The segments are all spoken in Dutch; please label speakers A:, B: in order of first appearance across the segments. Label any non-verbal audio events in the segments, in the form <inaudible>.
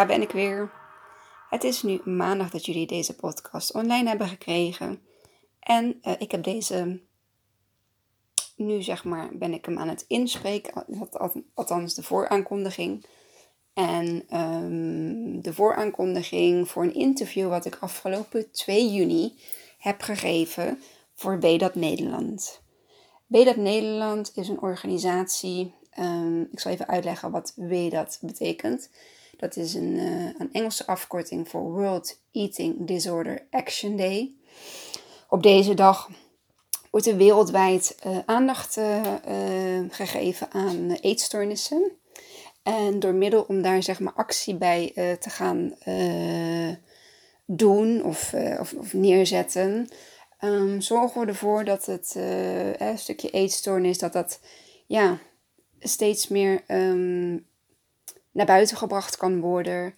A: daar ben ik weer. Het is nu maandag dat jullie deze podcast online hebben gekregen. En uh, ik heb deze, nu zeg maar, ben ik hem aan het inspreken, althans de vooraankondiging. En um, de vooraankondiging voor een interview wat ik afgelopen 2 juni heb gegeven voor BDAT Nederland. BDAT Nederland is een organisatie, um, ik zal even uitleggen wat WDAT betekent. Dat is een, uh, een Engelse afkorting voor World Eating Disorder Action Day. Op deze dag wordt er wereldwijd uh, aandacht uh, gegeven aan eetstoornissen. En door middel om daar zeg maar actie bij te gaan doen of, of, of, neerzetten, um, zorgen we ervoor dat het stukje eetstoornis, dat dat ja, steeds meer um, naar buiten gebracht kan worden.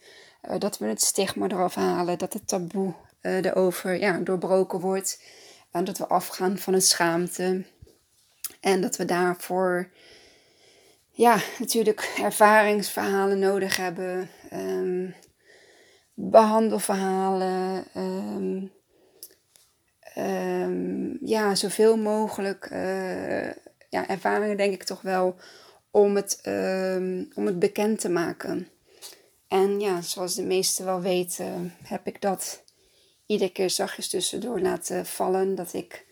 A: Uh, dat we het stigma eraf halen, dat het taboe uh, erover ja, doorbroken wordt. En dat we afgaan van het schaamte. En dat we daarvoor ja, natuurlijk ervaringsverhalen nodig hebben. Um, behandelverhalen. Um, um, ja, zoveel mogelijk uh, ja, ervaringen denk ik toch wel om het, um, om het bekend te maken. En ja, zoals de meesten wel weten, heb ik dat iedere keer zachtjes tussendoor laten vallen. Dat ik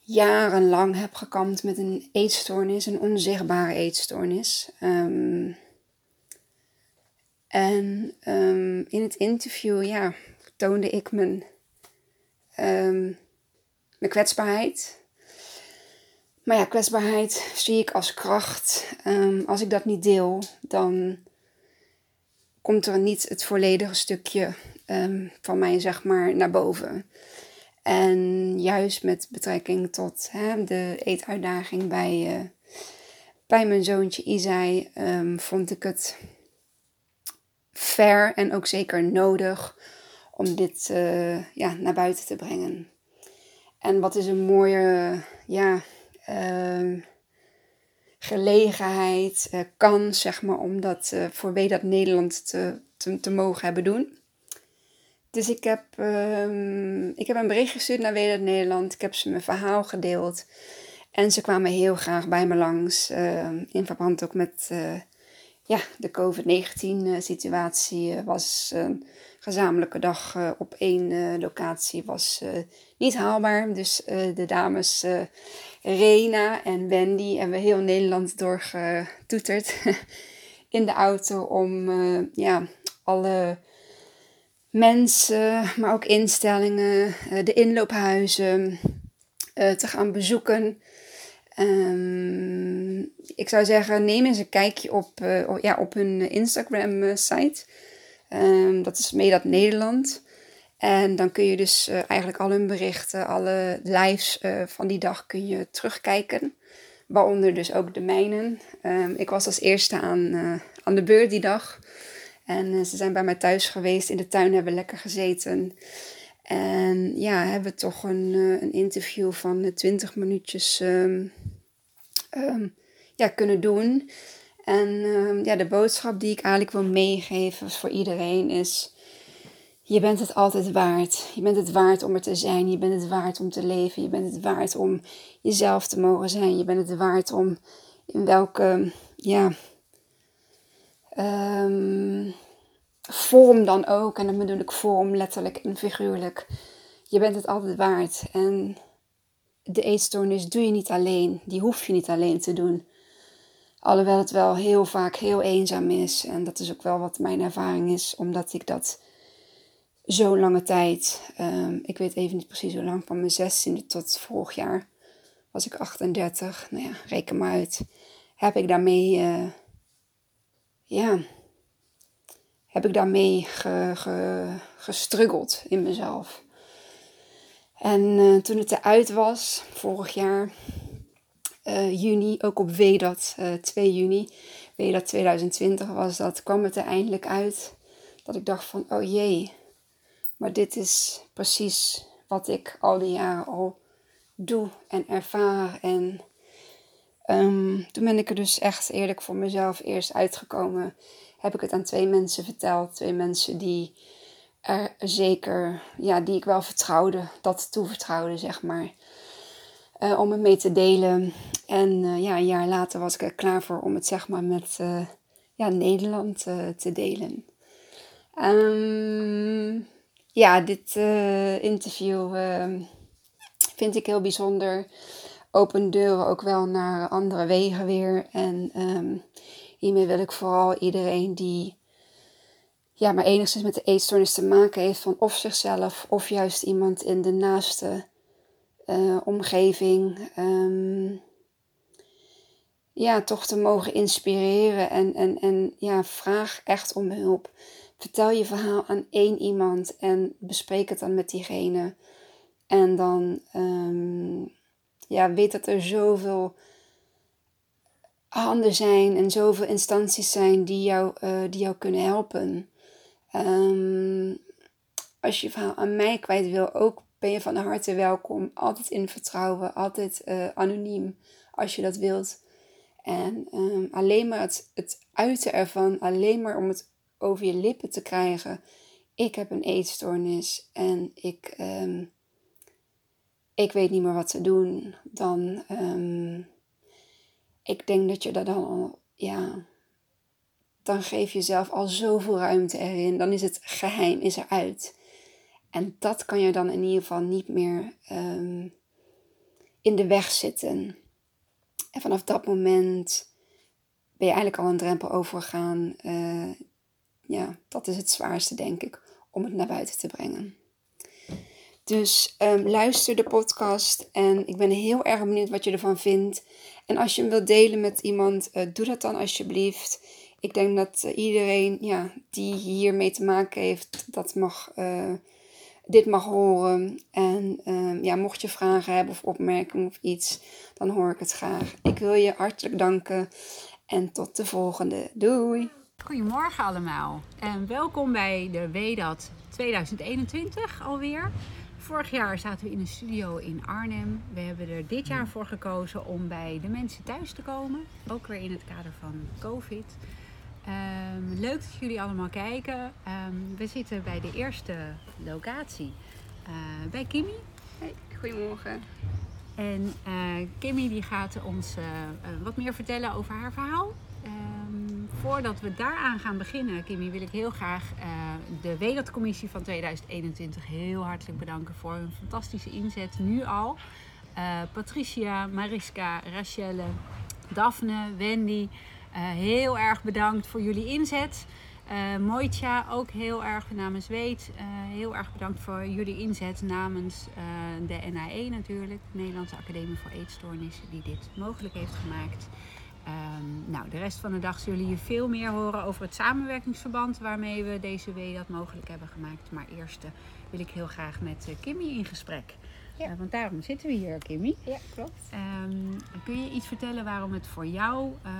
A: jarenlang heb gekampt met een eetstoornis, een onzichtbare eetstoornis. Um, en um, in het interview, ja, toonde ik mijn, mijn kwetsbaarheid. Maar ja, kwetsbaarheid zie ik als kracht. Um, als ik dat niet deel, dan komt er niet het volledige stukje um, van mij, zeg maar, naar boven. En juist met betrekking tot hè, de eetuitdaging bij, uh, bij mijn zoontje Isai, um, vond ik het fair en ook zeker nodig om dit uh, ja, naar buiten te brengen. En wat is een mooie, ja, uh, gelegenheid, uh, kans, zeg maar, om dat uh, voor dat Nederland te, te, te, mogen hebben doen. Dus ik heb, um, ik heb een bericht gestuurd naar Wedat Nederland. Ik heb ze mijn verhaal gedeeld. En ze kwamen heel graag bij me langs. Ehm, in verband ook met eh, ja, de COVID-19 situatie. was een gezamenlijke dag op één locatie was niet haalbaar. Dus de dames Rena en Wendy hebben heel Nederland doorgetoeterd <laughs> in de auto om ja, alle mensen, maar ook instellingen, de inloophuizen te gaan bezoeken. Um, ik zou zeggen, neem eens een kijkje op, ja, op hun Instagram-site. Um, dat is Meedat Nederland. En dan kun je dus uh, eigenlijk al hun berichten, alle lives van die dag kun je terugkijken. Waaronder dus ook de mijnen. Um, ik was als eerste aan, aan de beurt die dag. En ze zijn bij mij thuis geweest. In de tuin hebben lekker gezeten. En ja, hebben toch een, een interview van 20 minuutjes um, ja, kunnen doen. En ja, de boodschap die ik eigenlijk wil meegeven voor iedereen is je bent het altijd waard. Je bent het waard om er te zijn. Je bent het waard om te leven. Je bent het waard om jezelf te mogen zijn. Je bent het waard om in welke ja, um, vorm dan ook. En dan bedoel ik vorm letterlijk en figuurlijk. Je bent het altijd waard. En de eetstoornis doe je niet alleen. Die hoef je niet alleen te doen. Alhoewel het wel heel vaak heel eenzaam is. En dat is ook wel wat mijn ervaring is, omdat ik dat zo'n lange tijd. Um, ik weet even niet precies hoe lang, van mijn 16e tot vorig jaar was ik 38. Nou ja, reken maar uit. Heb ik daarmee, uh, ja, heb ik daarmee ge, ge, gestruggeld in mezelf. En uh, toen het eruit was, vorig jaar, uh, juni, ook op WDAT, 2 juni, WDAT 2020 was dat, kwam het er eindelijk uit. Dat ik dacht van, oh jee, maar dit is precies wat ik al die jaren al doe en ervaar. En um, toen ben ik er dus echt eerlijk voor mezelf eerst uitgekomen. heb ik het aan twee mensen verteld. Twee mensen die er zeker, ja, die ik wel vertrouwde, dat toevertrouwde, zeg maar. Uh, om het mee te delen. En uh, ja, een jaar later was ik er klaar voor om het zeg maar met uh, ja, Nederland te delen. Um, ja, dit interview ehm, vind ik heel bijzonder. Open deuren ook wel naar andere wegen weer. En um, hiermee wil ik vooral iedereen die ja, maar enigszins met de eetstoornis te maken heeft, van of zichzelf of juist iemand in de naaste uh, omgeving, um, ja, toch te mogen inspireren en, en, en ja, vraag echt om hulp. Vertel je verhaal aan één iemand en bespreek het dan met diegene. En dan um, ja, weet dat er zoveel handen zijn en zoveel instanties zijn die jou, uh, die jou kunnen helpen. Um, als je verhaal aan mij kwijt wil, ook ben je van harte welkom. Altijd in vertrouwen, altijd uh, anoniem als je dat wilt. En um, alleen maar het, het uiten ervan, alleen maar om het over je lippen te krijgen. Ik heb een eetstoornis en ik, um, ik weet niet meer wat te doen. Dan, ik denk dat je dat dan al, ja, dan geef je jezelf al zoveel ruimte erin. Dan is het geheim, is eruit. En dat kan je dan in ieder geval niet meer um, in de weg zitten. En vanaf dat moment ben je eigenlijk al een drempel overgegaan. Uh, ja, dat is het zwaarste, denk ik, om het naar buiten te brengen. Dus um, luister de podcast en ik ben heel erg benieuwd wat je ervan vindt. En als je hem wilt delen met iemand, uh, doe dat dan alsjeblieft ik denk dat uh, iedereen ja, die hiermee te maken heeft, dat mag, uh, dit mag horen. En uh, ja, mocht je vragen hebben of opmerkingen of iets, dan hoor ik het graag. Ik wil je hartelijk danken en tot de volgende. Doei!
B: Goedemorgen allemaal en welkom bij de WDAT 2021 alweer. Vorig jaar zaten we in een studio in Arnhem. We hebben er dit jaar voor gekozen om bij de mensen thuis te komen. Ook weer in het kader van COVID. Um, leuk dat jullie allemaal kijken. Um, we zitten bij de eerste locatie uh, bij Kimmy.
A: Hey, goedemorgen.
B: En uh, Kimmy die gaat ons uh, wat meer vertellen over haar verhaal. Um, voordat we daaraan gaan beginnen, Kimmy, wil ik heel graag de Wereldcommissie van 2021 heel hartelijk bedanken voor hun fantastische inzet nu al. Patricia, Mariska, Rachelle, Daphne, Wendy. Uh, heel erg bedankt voor jullie inzet. Uh, Moitja, ook heel erg namens Weet. Uh, heel erg bedankt voor jullie inzet namens de NAE natuurlijk, de Nederlandse Academie voor Eetstoornissen, die dit mogelijk heeft gemaakt. Um, nou, de rest van de dag zullen jullie veel meer horen over het samenwerkingsverband waarmee we deze week dat mogelijk hebben gemaakt. Maar eerst wil ik heel graag met Kimmy in gesprek. Ja. Uh, want daarom zitten we hier, Kimmy.
A: Ja, klopt.
B: Um, kun je iets vertellen waarom het voor jou uh,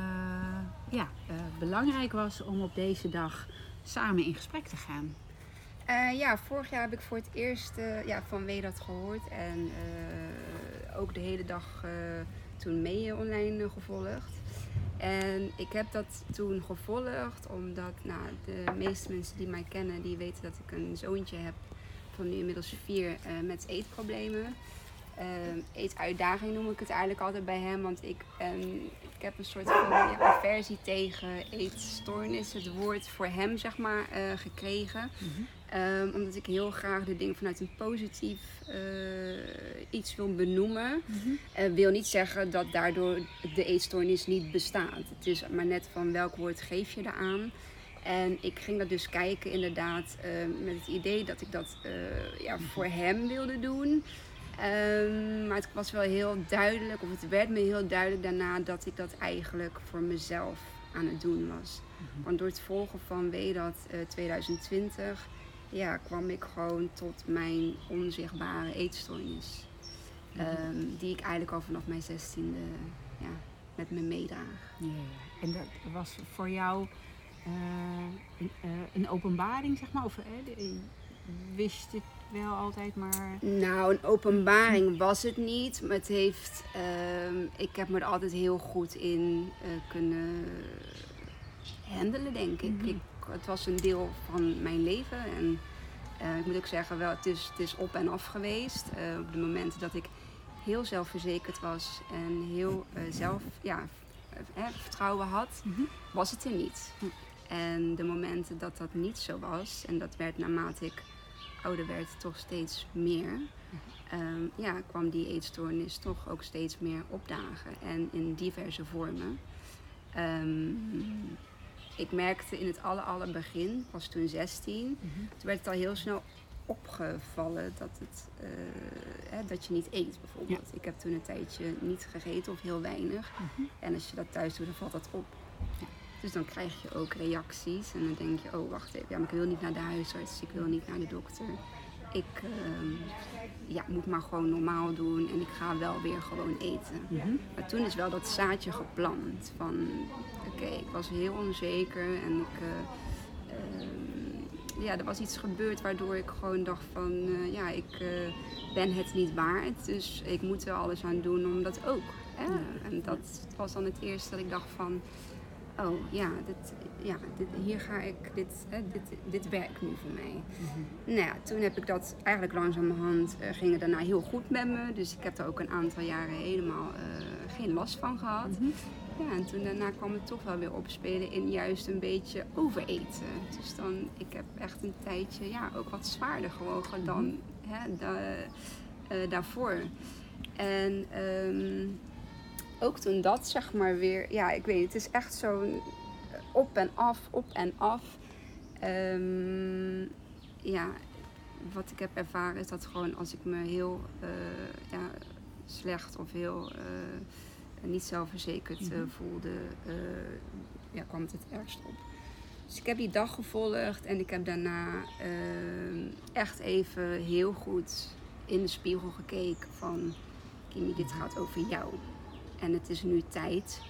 B: ja, uh, belangrijk was om op deze dag samen in gesprek te gaan?
A: ja, vorig jaar heb ik voor het eerst ja, van dat gehoord. En ook de hele dag toen mee online gevolgd. En ik heb dat toen gevolgd omdat nou, de meeste mensen die mij kennen, die weten dat ik een zoontje heb van nu inmiddels vier uh, met eetproblemen. Uh, eetuitdaging noem ik het eigenlijk altijd bij hem, want ik, um, ik heb een soort van ja, aversie tegen eetstoornis, het woord voor hem zeg maar, uh, gekregen. Mm-hmm. Um, omdat ik heel graag de dingen vanuit een positief iets wil benoemen. Mm-hmm. wil niet zeggen dat daardoor de eetstoornis niet bestaat. Het is maar net van welk woord geef je eraan. En ik ging dat dus kijken inderdaad uh, met het idee dat ik dat uh, ja, voor hem wilde doen. Um, maar het was wel heel duidelijk, of het werd me heel duidelijk daarna dat ik dat eigenlijk voor mezelf aan het doen was. Mhm. Want door het volgen van WDAT uh, 2020 ja, kwam ik gewoon tot mijn onzichtbare eetstoornis. Um, die ik eigenlijk al vanaf mijn zestiende ja, met me meedraag.
B: Ja, en dat was voor jou uh, een openbaring, zeg maar? Of uh, wist het wel altijd, maar...
A: Nou, een openbaring was het niet. Maar het heeft... Uh, ik heb me er altijd heel goed in kunnen handelen, denk ik.
B: Mhm.
A: ik. Het was een deel van mijn leven. En eh, ik moet ook zeggen, wel, het, is, het is op en af geweest. Eh, op de momenten dat ik heel zelfverzekerd was en heel eh, zelf, ja, eh, eh, vertrouwen had,
B: Mhm.
A: was het er niet. En de momenten dat dat niet zo was, en dat werd naarmate ik ouder werd toch steeds meer, ehm, ja, kwam die eetstoornis toch ook steeds meer opdagen. En in diverse vormen. Ehm, ik merkte in het aller, aller begin, ik was toen 16,
B: Mhm.
A: toen werd het al heel snel opgevallen dat, het, eh, hè, dat je niet eet bijvoorbeeld. Ik heb toen een tijdje niet gegeten of heel weinig.
B: Mhm.
A: En als je dat thuis doet, dan valt dat op.
B: Ja.
A: Dus dan krijg je ook reacties. En dan denk je, oh wacht even, ja, maar ik wil niet naar de huisarts, ik wil niet naar de dokter. Ik ehm, ja, moet maar gewoon normaal doen en ik ga wel weer gewoon eten.
B: Mhm.
A: Maar toen is wel dat zaadje geplant van, oké, ik was heel onzeker en ik, eh, ehm, ja, er was iets gebeurd waardoor ik gewoon dacht van, eh, ja, ik eh, ben het niet waard, dus ik moet er alles aan doen om dat ook. Hè? En dat was dan het eerste dat ik dacht van, oh ja, dit, ja dit, hier ga ik, dit, hè, dit, dit werkt nu voor mij. Nou ja, toen heb ik dat eigenlijk langzamerhand, uh, ging het daarna heel goed met me. Dus ik heb er ook een aantal jaren helemaal eh, geen last van gehad. Ja, en toen daarna kwam het toch wel weer opspelen in juist een beetje overeten. Dus dan, ik heb echt een tijdje, ja, ook wat zwaarder gewogen dan hè, da, eh, daarvoor. En ehm, ook toen dat zeg maar weer, ja, ik weet het, is echt zo'n op en af, op en af. Ehm, ja, wat ik heb ervaren is dat gewoon als ik me heel eh, ja, slecht of heel eh, niet zelfverzekerd eh, voelde, eh, ja, kwam het het ergst op. Dus ik heb die dag gevolgd en ik heb daarna eh, echt even heel goed in de spiegel gekeken van Kimmy, dit gaat over jou. En het is nu tijd.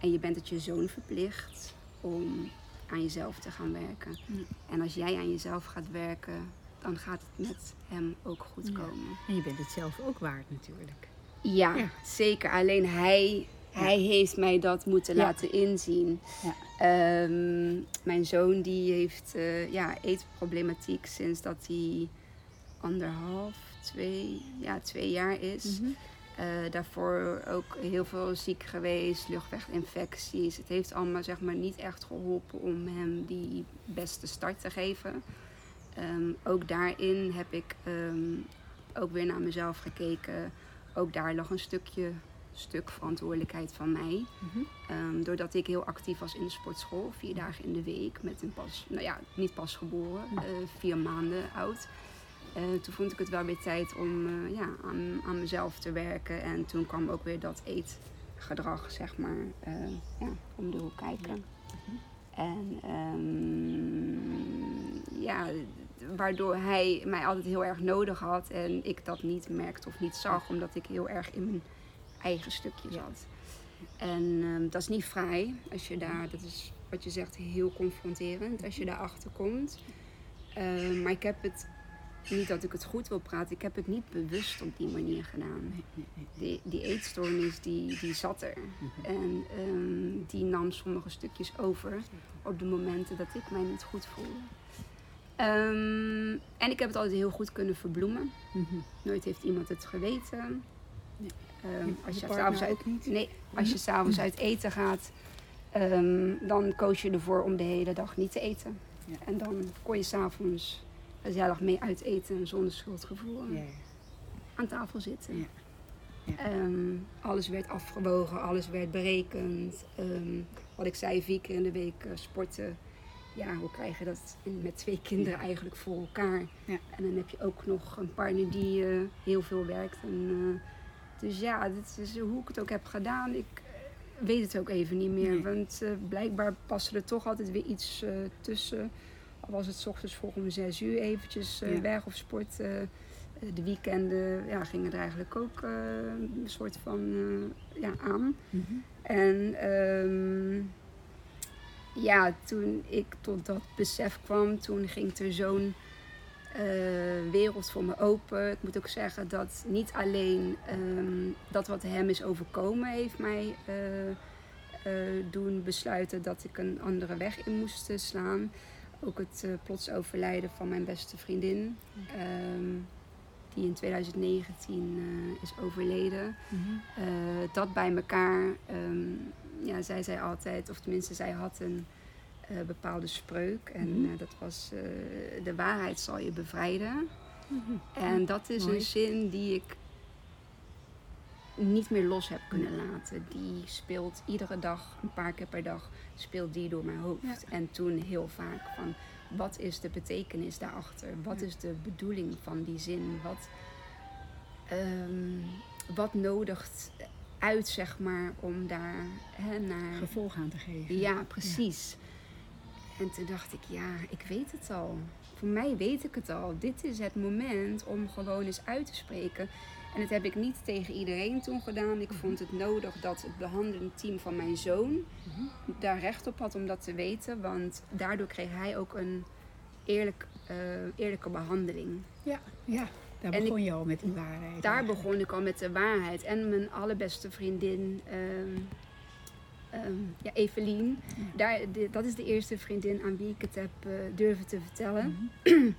A: En je bent het je zoon verplicht om aan jezelf te gaan werken.
B: Ja.
A: En als jij aan jezelf gaat werken, dan gaat het met hem ook goed
B: Ja.
A: komen.
B: En je bent het zelf ook waard natuurlijk.
A: Ja,
B: Ja.
A: zeker. Alleen hij, hij heeft mij dat moeten laten inzien.
B: Ja.
A: Ehm, mijn zoon die heeft eh, ja, eetproblematiek sinds dat hij anderhalf, twee, ja, twee jaar is.
B: Mhm.
A: Eh, daarvoor ook heel veel ziek geweest, luchtweginfecties. Het heeft allemaal zeg maar niet echt geholpen om hem die beste start te geven. Ehm, ook daarin heb ik ehm, ook weer naar mezelf gekeken. Ook daar lag een stukje stuk verantwoordelijkheid van mij.
B: Mhm.
A: Ehm, doordat ik heel actief was in de sportschool, vier dagen in de week met een pas, nou ja, niet pas geboren, eh, vier maanden oud. Eh, toen vond ik het wel weer tijd om eh, ja, aan, aan mezelf te werken. En toen kwam ook weer dat eetgedrag, zeg maar, eh, ja, om de hoek kijken. En ehm, ja, waardoor hij mij altijd heel erg nodig had en ik dat niet merkte of niet zag, omdat ik heel erg in mijn eigen stukje zat. En ehm, dat is niet vrij als je daar, dat is wat je zegt, heel confronterend als je daarachter komt. Ehm, maar ik heb het, niet dat ik het goed wil praten, ik heb het niet bewust op die manier gedaan. Die, die eetstoornis die, die zat er. En ehm, die nam sommige stukjes over op de momenten dat ik mij niet goed voelde. Ehm, en ik heb het altijd heel goed kunnen verbloemen.
B: Mhm.
A: Nooit heeft iemand het geweten.
B: Nee.
A: Ehm, als
B: je
A: s'avonds uit,
B: ook niet?
A: nee, als je s'avonds uit eten gaat, dan koos je ervoor om de hele dag niet te eten.
B: Ja.
A: En dan kon je s'avonds gezellig mee uit eten zonder schuldgevoel
B: Ja,
A: aan tafel zitten. Ehm, alles werd afgewogen, alles werd berekend. Ehm, wat ik zei, vier keer in de week eh, sporten. Ja, hoe krijg je dat in- met twee kinderen eigenlijk voor elkaar?
B: Ja.
A: En dan heb je ook nog een partner die eh, heel veel werkt. En, eh, dus ja, dit is hoe ik het ook heb gedaan. Ik weet het ook even niet meer.
B: Nee.
A: Want blijkbaar paste er toch altijd weer iets tussen. Was het 's ochtends vroeg om zes uur eventjes eh,
B: Ja.
A: weg of sport. eh, de weekenden ja, gingen er eigenlijk ook eh, een soort van eh, ja, aan.
B: Mhm.
A: En ehm, ja, toen ik tot dat besef kwam, toen ging er zo'n eh, wereld voor me open. Ik moet ook zeggen dat niet alleen ehm, dat wat hem is overkomen heeft mij eh, eh, doen besluiten dat ik een andere weg in moest eh, slaan. Ook het eh, plots overlijden van mijn beste vriendin, ehm, die in 2019 eh, is overleden.
B: Mhm.
A: Eh, dat bij elkaar, ehm, ja, zij zei altijd, of tenminste zij had een bepaalde spreuk. En
B: Mhm.
A: dat was, de waarheid zal je bevrijden.
B: Mhm.
A: En dat is
B: Mooi.
A: een zin die ik niet meer los heb kunnen laten. Die speelt iedere dag, een paar keer per dag, speelt die door mijn hoofd.
B: Ja.
A: En toen heel vaak van, wat is de betekenis daarachter? Wat
B: Ja.
A: is de bedoeling van die zin? Wat, ehm, wat nodigt uit, zeg maar, om daar hè, naar...
B: Gevolg aan te geven.
A: Ja, precies. En toen dacht ik, ja, ik weet het al. Voor mij weet ik het al. Dit is het moment om gewoon eens uit te spreken. En dat heb ik niet tegen iedereen toen gedaan. Ik vond het nodig dat het behandelend team van mijn zoon daar recht op had om dat te weten. Want daardoor kreeg hij ook een eerlijk, eh, eerlijke behandeling.
B: Ja, ja. Daar
A: En
B: begon je al met die waarheid.
A: Daar
B: eigenlijk.
A: begon ik al met de waarheid. En mijn allerbeste vriendin, ehm, ja, Evelien.
B: Ja.
A: Daar, de- dat is de eerste vriendin aan wie ik het heb eh, durven te vertellen.
B: Mhm. <clears throat>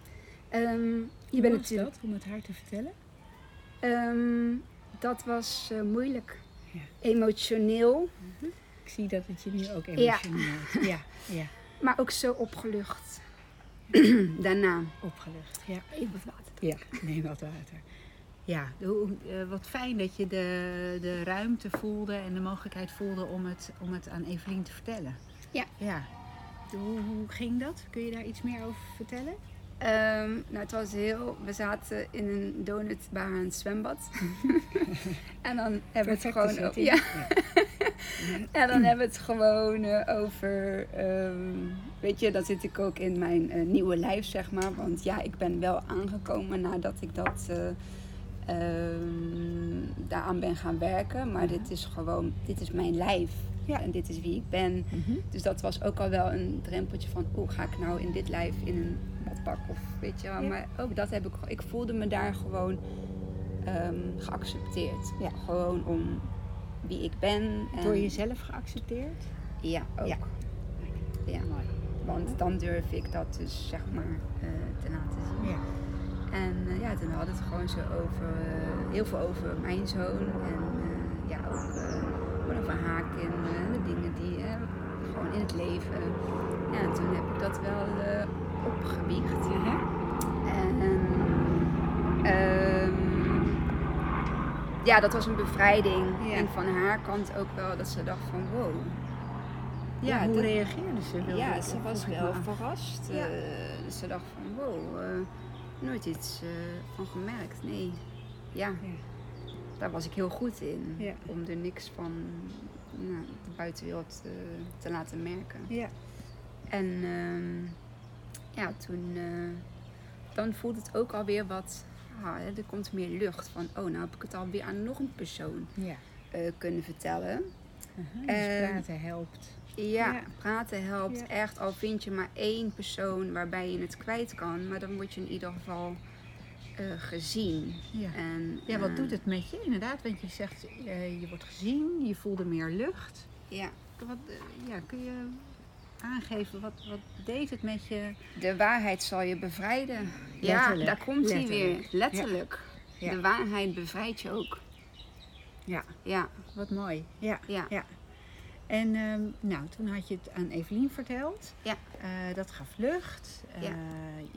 A: Ehm, je
B: Hoe
A: bent natuurlijk.
B: dat om het haar te vertellen?
A: Ehm, dat was eh, moeilijk.
B: Ja.
A: Emotioneel,
B: Ik zie dat het je nu ook emotioneel ja. ja, ja,
A: maar ook zo opgelucht. <clears throat> Daarna.
B: opgelucht. Ja,
A: Even wat water.
B: ja. neem wat water. Ja, eh, wat fijn dat je de, de ruimte voelde en de mogelijkheid voelde om het, om het aan Evelien te vertellen.
A: Ja.
B: ja. Hoe, hoe ging dat? Kun je daar iets meer over vertellen?
A: Ehm, nou, het was heel. We zaten in een donutbar aan <laughs> het zwembad. <laughs> en dan hebben we het gewoon. Ja, en dan hebben we het gewoon over. ehm, weet je, dan zit ik ook in mijn eh, nieuwe lijf, zeg maar. Want ja, ik ben wel aangekomen nadat ik dat. eh, ehm, daaraan ben gaan werken. Maar dit is gewoon. Dit is mijn lijf.
B: Ja.
A: En dit is wie ik ben.
B: Mhm.
A: Dus dat was ook al wel een drempeltje van, hoe ga ik nou in dit lijf in een of weet je wel.
B: Ja.
A: Maar ook dat heb ik, ik voelde me daar gewoon ehm, geaccepteerd.
B: Ja.
A: Gewoon om wie ik ben. En,
B: Door jezelf geaccepteerd?
A: Ja, ook.
B: Ja.
A: Ja.
B: Mooi.
A: Want dan durf ik dat dus zeg maar eh, te laten zien.
B: Ja.
A: En eh, ja, toen hadden we het gewoon zo over, eh, heel veel over mijn zoon. En ja, ook gewoon over haak en de dingen die gewoon in het leven. Ja, en toen heb ik dat wel opgebiecht. En ehm, ja, dat was een bevrijding.
B: Ja.
A: En van haar kant ook wel dat ze dacht van wow.
B: Ja, hoe
A: dat-
B: reageerde ze? Wilde
A: ja, ze was wel verrast.
B: Ja.
A: Eh, dus ze dacht van wow, eh, nooit iets eh, van gemerkt. Nee, ja,
B: Ja.
A: daar was ik heel goed in.
B: Ja.
A: Om er niks van nou, de buitenwereld te laten merken.
B: Ja.
A: En ehm, ja, toen eh, dan voelt het ook alweer wat. ah, er komt meer lucht van, oh, nou heb ik het alweer aan nog een persoon
B: Ja.
A: eh, kunnen vertellen.
B: Uh-huh, dus praten helpt.
A: Ja,
B: Ja.
A: praten helpt
B: Ja.
A: echt. Al vind je maar één persoon waarbij je het kwijt kan, maar dan word je in ieder geval eh, gezien.
B: Ja.
A: En,
B: Ja, wat doet het met je inderdaad? Want je zegt, je wordt gezien, je voelde meer lucht.
A: Ja,
B: Wat, ja, kun je aangeven, wat, wat deed het met je?
A: de waarheid zal je bevrijden. Ja, daar komt hij weer. Letterlijk.
B: Ja.
A: De waarheid bevrijdt je ook.
B: Ja,
A: Ja,
B: wat mooi. Ja,
A: ja.
B: ja. En ehm, nou, toen had je het aan Evelien verteld.
A: Ja.
B: Eh, dat gaf lucht. Eh,
A: Ja.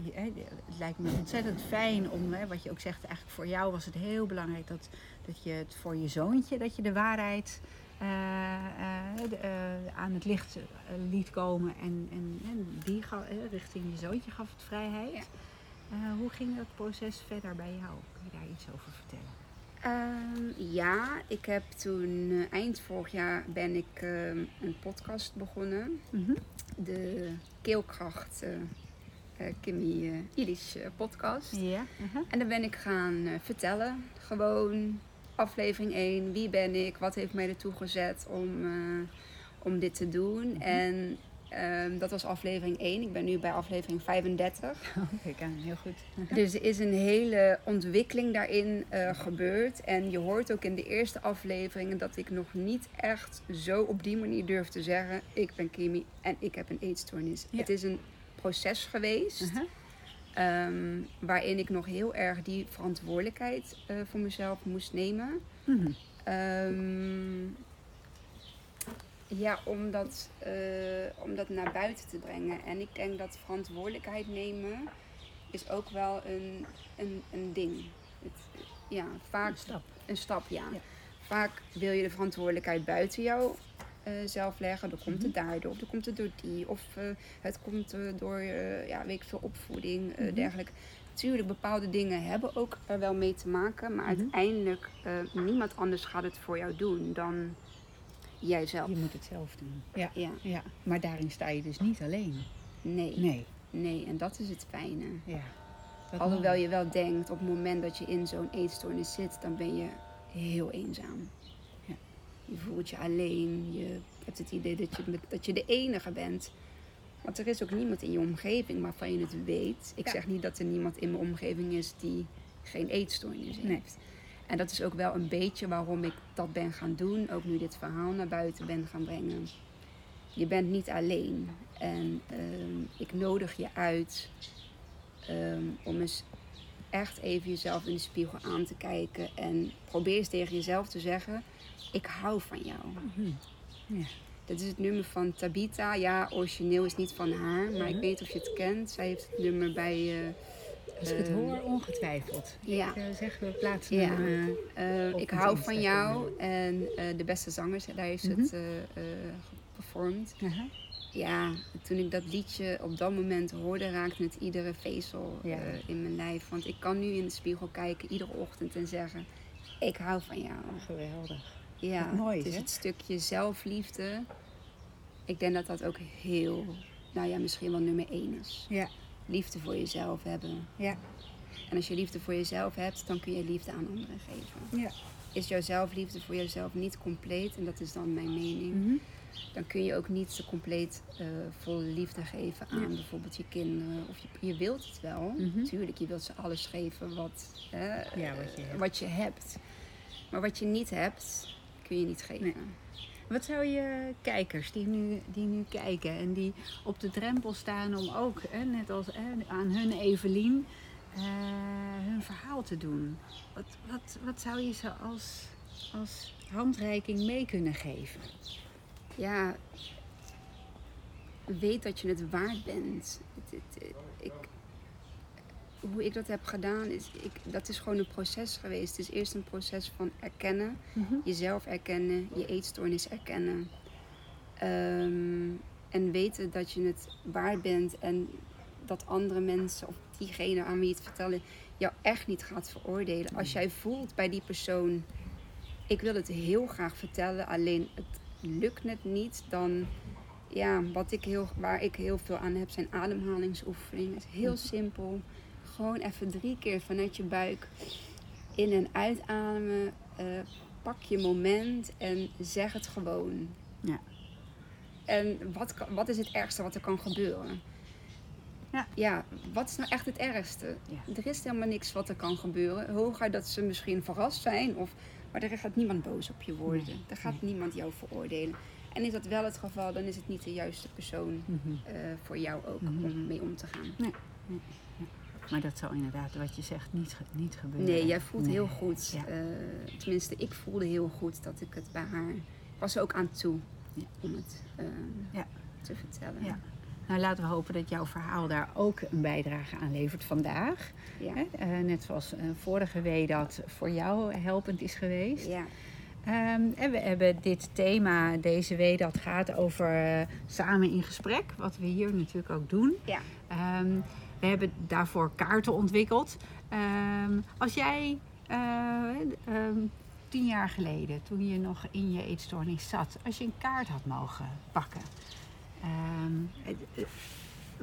B: je- het lijkt me ontzettend fijn om, hè, wat je ook zegt, eigenlijk voor jou was het heel belangrijk dat, dat je het voor je zoontje, dat je de waarheid aan het licht eh, liet komen. En, en, en die ga- eh, richting je zoontje gaf het vrijheid.
A: Ja.
B: Eh, hoe ging dat proces verder bij jou? Kun je daar iets over vertellen?
A: Ehm, ja, ik heb toen eh, eind vorig jaar ben ik ehm, een podcast begonnen. De Keelkracht eh eh, Kimmy eh Ilish eh, podcast.
B: Ja. uh-huh.
A: En dan ben ik gaan eh, vertellen. Gewoon aflevering 1. Wie ben ik? Wat heeft mij ertoe gezet om, eh, om dit te doen? En Ehm, dat was aflevering 1. Ik ben nu bij aflevering 35. <laughs>
B: Kijk aan, heel goed. <laughs>
A: Dus er is een hele ontwikkeling daarin eh, gebeurd. En je hoort ook in de eerste afleveringen dat ik nog niet echt zo op die manier durf te zeggen: ik ben Kimi en ik heb een eetstoornis.
B: Ja.
A: Het is een proces geweest.
B: Uh-huh.
A: Ehm, waarin ik nog heel erg die verantwoordelijkheid eh, voor mezelf moest nemen. Ehm, ja, om dat, eh, om dat naar buiten te brengen. En ik denk dat verantwoordelijkheid nemen is ook wel een, een, een ding. Het, ja, vaak
B: Een stap.
A: een stap, ja.
B: Ja.
A: Vaak wil je de verantwoordelijkheid buiten jou eh, zelf leggen. Dan komt
B: Mhm.
A: het daardoor, of dan komt het door die, of eh, het komt eh, door, ja, weet ik veel, opvoeding,
B: Mhm.
A: dergelijke. Tuurlijk, bepaalde dingen hebben ook er wel mee te maken, maar
B: Mhm.
A: uiteindelijk, eh, niemand anders gaat het voor jou doen dan jijzelf.
B: Je moet het zelf doen. Ja.
A: Ja,
B: ja. Maar daarin sta je dus niet alleen.
A: nee,
B: Nee.
A: nee, en dat is het fijne.
B: Ja. Dat
A: Alhoewel je wel denkt, op het moment dat je in zo'n eetstoornis zit, dan ben je heel eenzaam. Je voelt je alleen, je hebt het idee dat je, dat je de enige bent. Want er is ook niemand in je omgeving waarvan je het weet. Ik
B: Ja.
A: zeg niet dat er niemand in mijn omgeving is die geen eetstoornis heeft.
B: Nee.
A: En dat is ook wel een beetje waarom ik dat ben gaan doen. Ook nu dit verhaal naar buiten ben gaan brengen. Je bent niet alleen. En ehm, ik nodig je uit ehm, om eens echt even jezelf in de spiegel aan te kijken. En probeer eens tegen jezelf te zeggen: Ik hou van jou.
B: Mhm. Ja.
A: Dit is het nummer van Tabita. Ja, origineel is niet van haar, maar ik weet niet of je het kent. Zij heeft het nummer bij. eh,
B: Als ik het
A: eh,
B: hoor, ongewijfeld.
A: Ja.
B: Ik uh, zeg, we plaatsen
A: Ja.
B: hem. eh,
A: Eh, ik hou van jou en eh, de beste zangers, daar heeft ze het eh, eh, geperformed.
B: aha.
A: Ja, toen ik dat liedje op dat moment hoorde, raakte het iedere vezel
B: Ja.
A: eh, in mijn lijf. Want ik kan nu in de spiegel kijken iedere ochtend en zeggen: Ik hou van jou.
B: Geweldig.
A: Ja,
B: mooi,
A: het is
B: hè?
A: het stukje zelfliefde. Ik denk dat dat ook heel, nou ja, misschien wel nummer één is.
B: Ja.
A: Liefde voor jezelf hebben.
B: Ja.
A: En als je liefde voor jezelf hebt, dan kun je liefde aan anderen geven.
B: Ja.
A: Is jouw zelfliefde voor jezelf niet compleet, en dat is dan mijn mening,
B: Mhm.
A: dan kun je ook niet zo compleet eh volle liefde geven aan
B: Ja.
A: bijvoorbeeld je kinderen. Of je, je wilt het wel,
B: Mhm.
A: tuurlijk, je wilt ze alles geven wat, hè,
B: Ja, wat je
A: eh, wat je hebt. Maar wat je niet hebt, kun je niet geven.
B: Nee. Wat zou je kijkers die nu, die nu kijken en die op de drempel staan om ook, hè, net als hè, aan hun Evelien, eh, hun verhaal te doen? Wat, wat, wat zou je ze als, als handreiking mee kunnen geven?
A: Ja, weet dat je het waard bent. Het, het, het- ik, hoe ik dat heb gedaan, is, ik, dat is gewoon een proces geweest. Het is eerst een proces van erkennen, jezelf erkennen, je eetstoornis erkennen. Ehm, en weten dat je het waard bent en dat andere mensen of diegene aan wie je het vertellen jou echt niet gaat veroordelen. Als jij voelt bij die persoon, ik wil het heel graag vertellen, alleen het lukt net niet, dan ja, wat ik heel, waar ik heel veel aan heb zijn ademhalingsoefeningen. Het is heel simpel. Gewoon even drie keer vanuit je buik in- en uitademen. Eh, pak je moment en zeg het gewoon.
B: Ja.
A: En wat, wat is het ergste wat er kan gebeuren?
B: Ja.
A: ja, wat is nou echt het ergste?
B: Ja.
A: Er is helemaal niks wat er kan gebeuren. Hooguit dat ze misschien verrast zijn, of, maar er gaat niemand boos op je worden.
B: Nee,
A: Er gaat niemand jou veroordelen. En is dat wel het geval, dan is het niet de juiste persoon
B: Mhm.
A: eh, voor jou ook
B: Mhm.
A: om mee om te gaan.
B: Maar dat zal inderdaad, wat je zegt, niet, niet gebeuren.
A: Nee, jij voelt
B: Nee.
A: heel goed.
B: Ja.
A: eh, tenminste, ik voelde heel goed dat ik het bij haar. Ik was er ook aan toe
B: Ja.
A: om het eh,
B: Ja.
A: te vertellen.
B: Ja. Nou, laten we hopen dat jouw verhaal daar ook een bijdrage aan levert vandaag.
A: Ja.
B: Hè? Eh, net zoals vorige week dat voor jou helpend is geweest.
A: Ja.
B: Ehm, en we hebben dit thema deze week dat gaat over samen in gesprek. Wat we hier natuurlijk ook doen.
A: Ja.
B: Ehm, we hebben daarvoor kaarten ontwikkeld. Ehm, als jij eh, ehm, tien jaar geleden, toen je nog in je eetstoornis zat, als je een kaart had mogen pakken. ehm,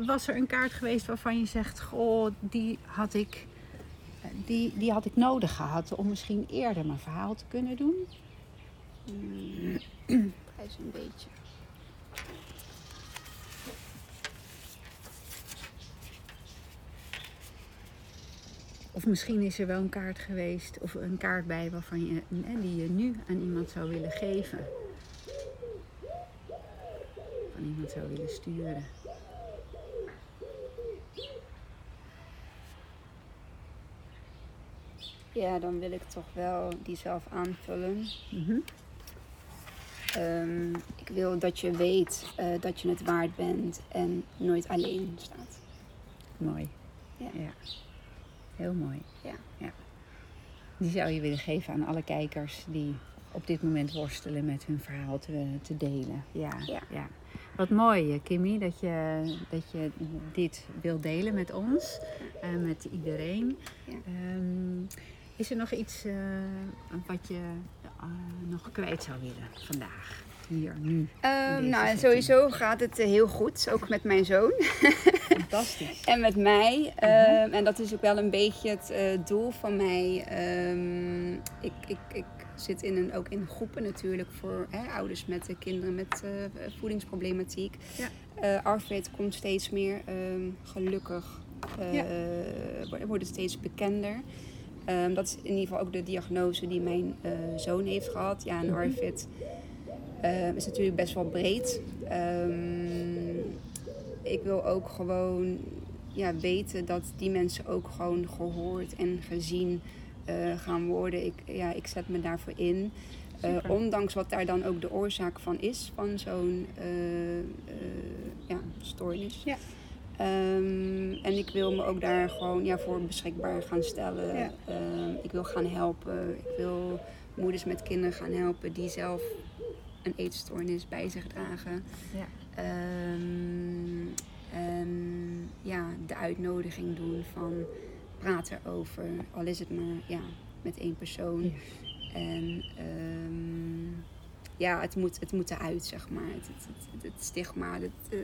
B: was er een kaart geweest waarvan je zegt, goh, die had ik, die, die had ik nodig gehad om misschien eerder mijn verhaal te kunnen doen?
A: Hij is een beetje.
B: Of misschien is er wel een kaart geweest of een kaart bij waarvan je, die je nu aan iemand zou willen geven. Van iemand zou willen sturen.
A: Ja, dan wil ik toch wel die zelf aanvullen.
B: Mhm.
A: Ehm, ik wil dat je weet eh, dat je het waard bent en nooit alleen staat.
B: Mooi.
A: Ja.
B: ja. Heel mooi.
A: Ja.
B: ja. Die zou je willen geven aan alle kijkers die op dit moment worstelen met hun verhaal te, te delen. Ja,
A: Ja.
B: ja. Wat mooi, eh, Kimmy, dat je, dat je dit wil delen met ons, en met iedereen.
A: Ja.
B: Ehm, is er nog iets eh, wat je eh, nog kwijt zou willen vandaag? Hier, nu.
A: Ehm, nou,
B: setting.
A: sowieso gaat het eh, heel goed, ook met mijn zoon <laughs>
B: Fantastisch.
A: en met mij. Ehm, en dat is ook wel een beetje het eh, doel van mij. Ehm, ik, ik, ik zit in een, ook in groepen natuurlijk voor hè, ouders met kinderen met eh, voedingsproblematiek.
B: Ja.
A: Eh komt steeds meer, ehm, gelukkig
B: Ja.
A: wordt- het steeds bekender. Dat is in ieder geval ook de diagnose die mijn zoon heeft gehad. Ja, en
B: Mhm.
A: Arfid is natuurlijk best wel breed. Ik wil ook gewoon ja, weten dat die mensen ook gewoon gehoord en gezien eh, gaan worden. Ik, ja, ik zet me daarvoor in. Eh, ondanks wat daar dan ook de oorzaak van is, van zo'n eh, ja, stoornis.
B: Ja.
A: Ehm, en ik wil me ook daar gewoon ja, voor beschikbaar gaan stellen.
B: Ja.
A: Ehm, ik wil gaan helpen. Ik wil moeders met kinderen gaan helpen die zelf een eetstoornis bij zich dragen.
B: Ja.
A: Ehm, en ja, de uitnodiging doen van praat erover. Al is het maar ja, met één persoon.
B: Ja.
A: En ehm, ja, het moet, het moet eruit, zeg maar. Het, het, het, het stigma, het, eh,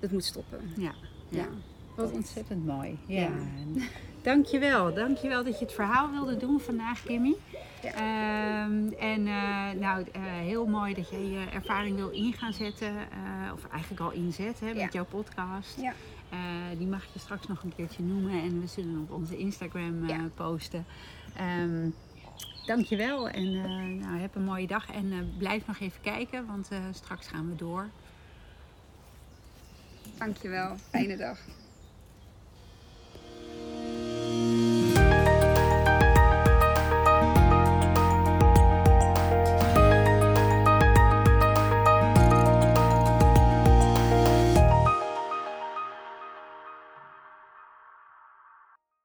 A: het moet stoppen.
B: Ja.
A: Ja.
B: Wat ontzettend mooi. Ja.
A: Ja.
B: Dankjewel. Dankjewel dat je het verhaal wilde doen vandaag, Kimmy.
A: Ja.
B: Ehm, en eh, nou, eh, heel mooi dat jij je ervaring wil in gaan zetten. eh, of eigenlijk al inzet hè, met
A: Ja.
B: jouw podcast.
A: Ja.
B: Die mag je straks nog een keertje noemen. En we zullen op onze Instagram
A: Ja.
B: posten. Ehm dankjewel. En nou, heb een mooie dag. En blijf nog even kijken, want straks gaan we door.
A: Dankjewel. Fijne dag.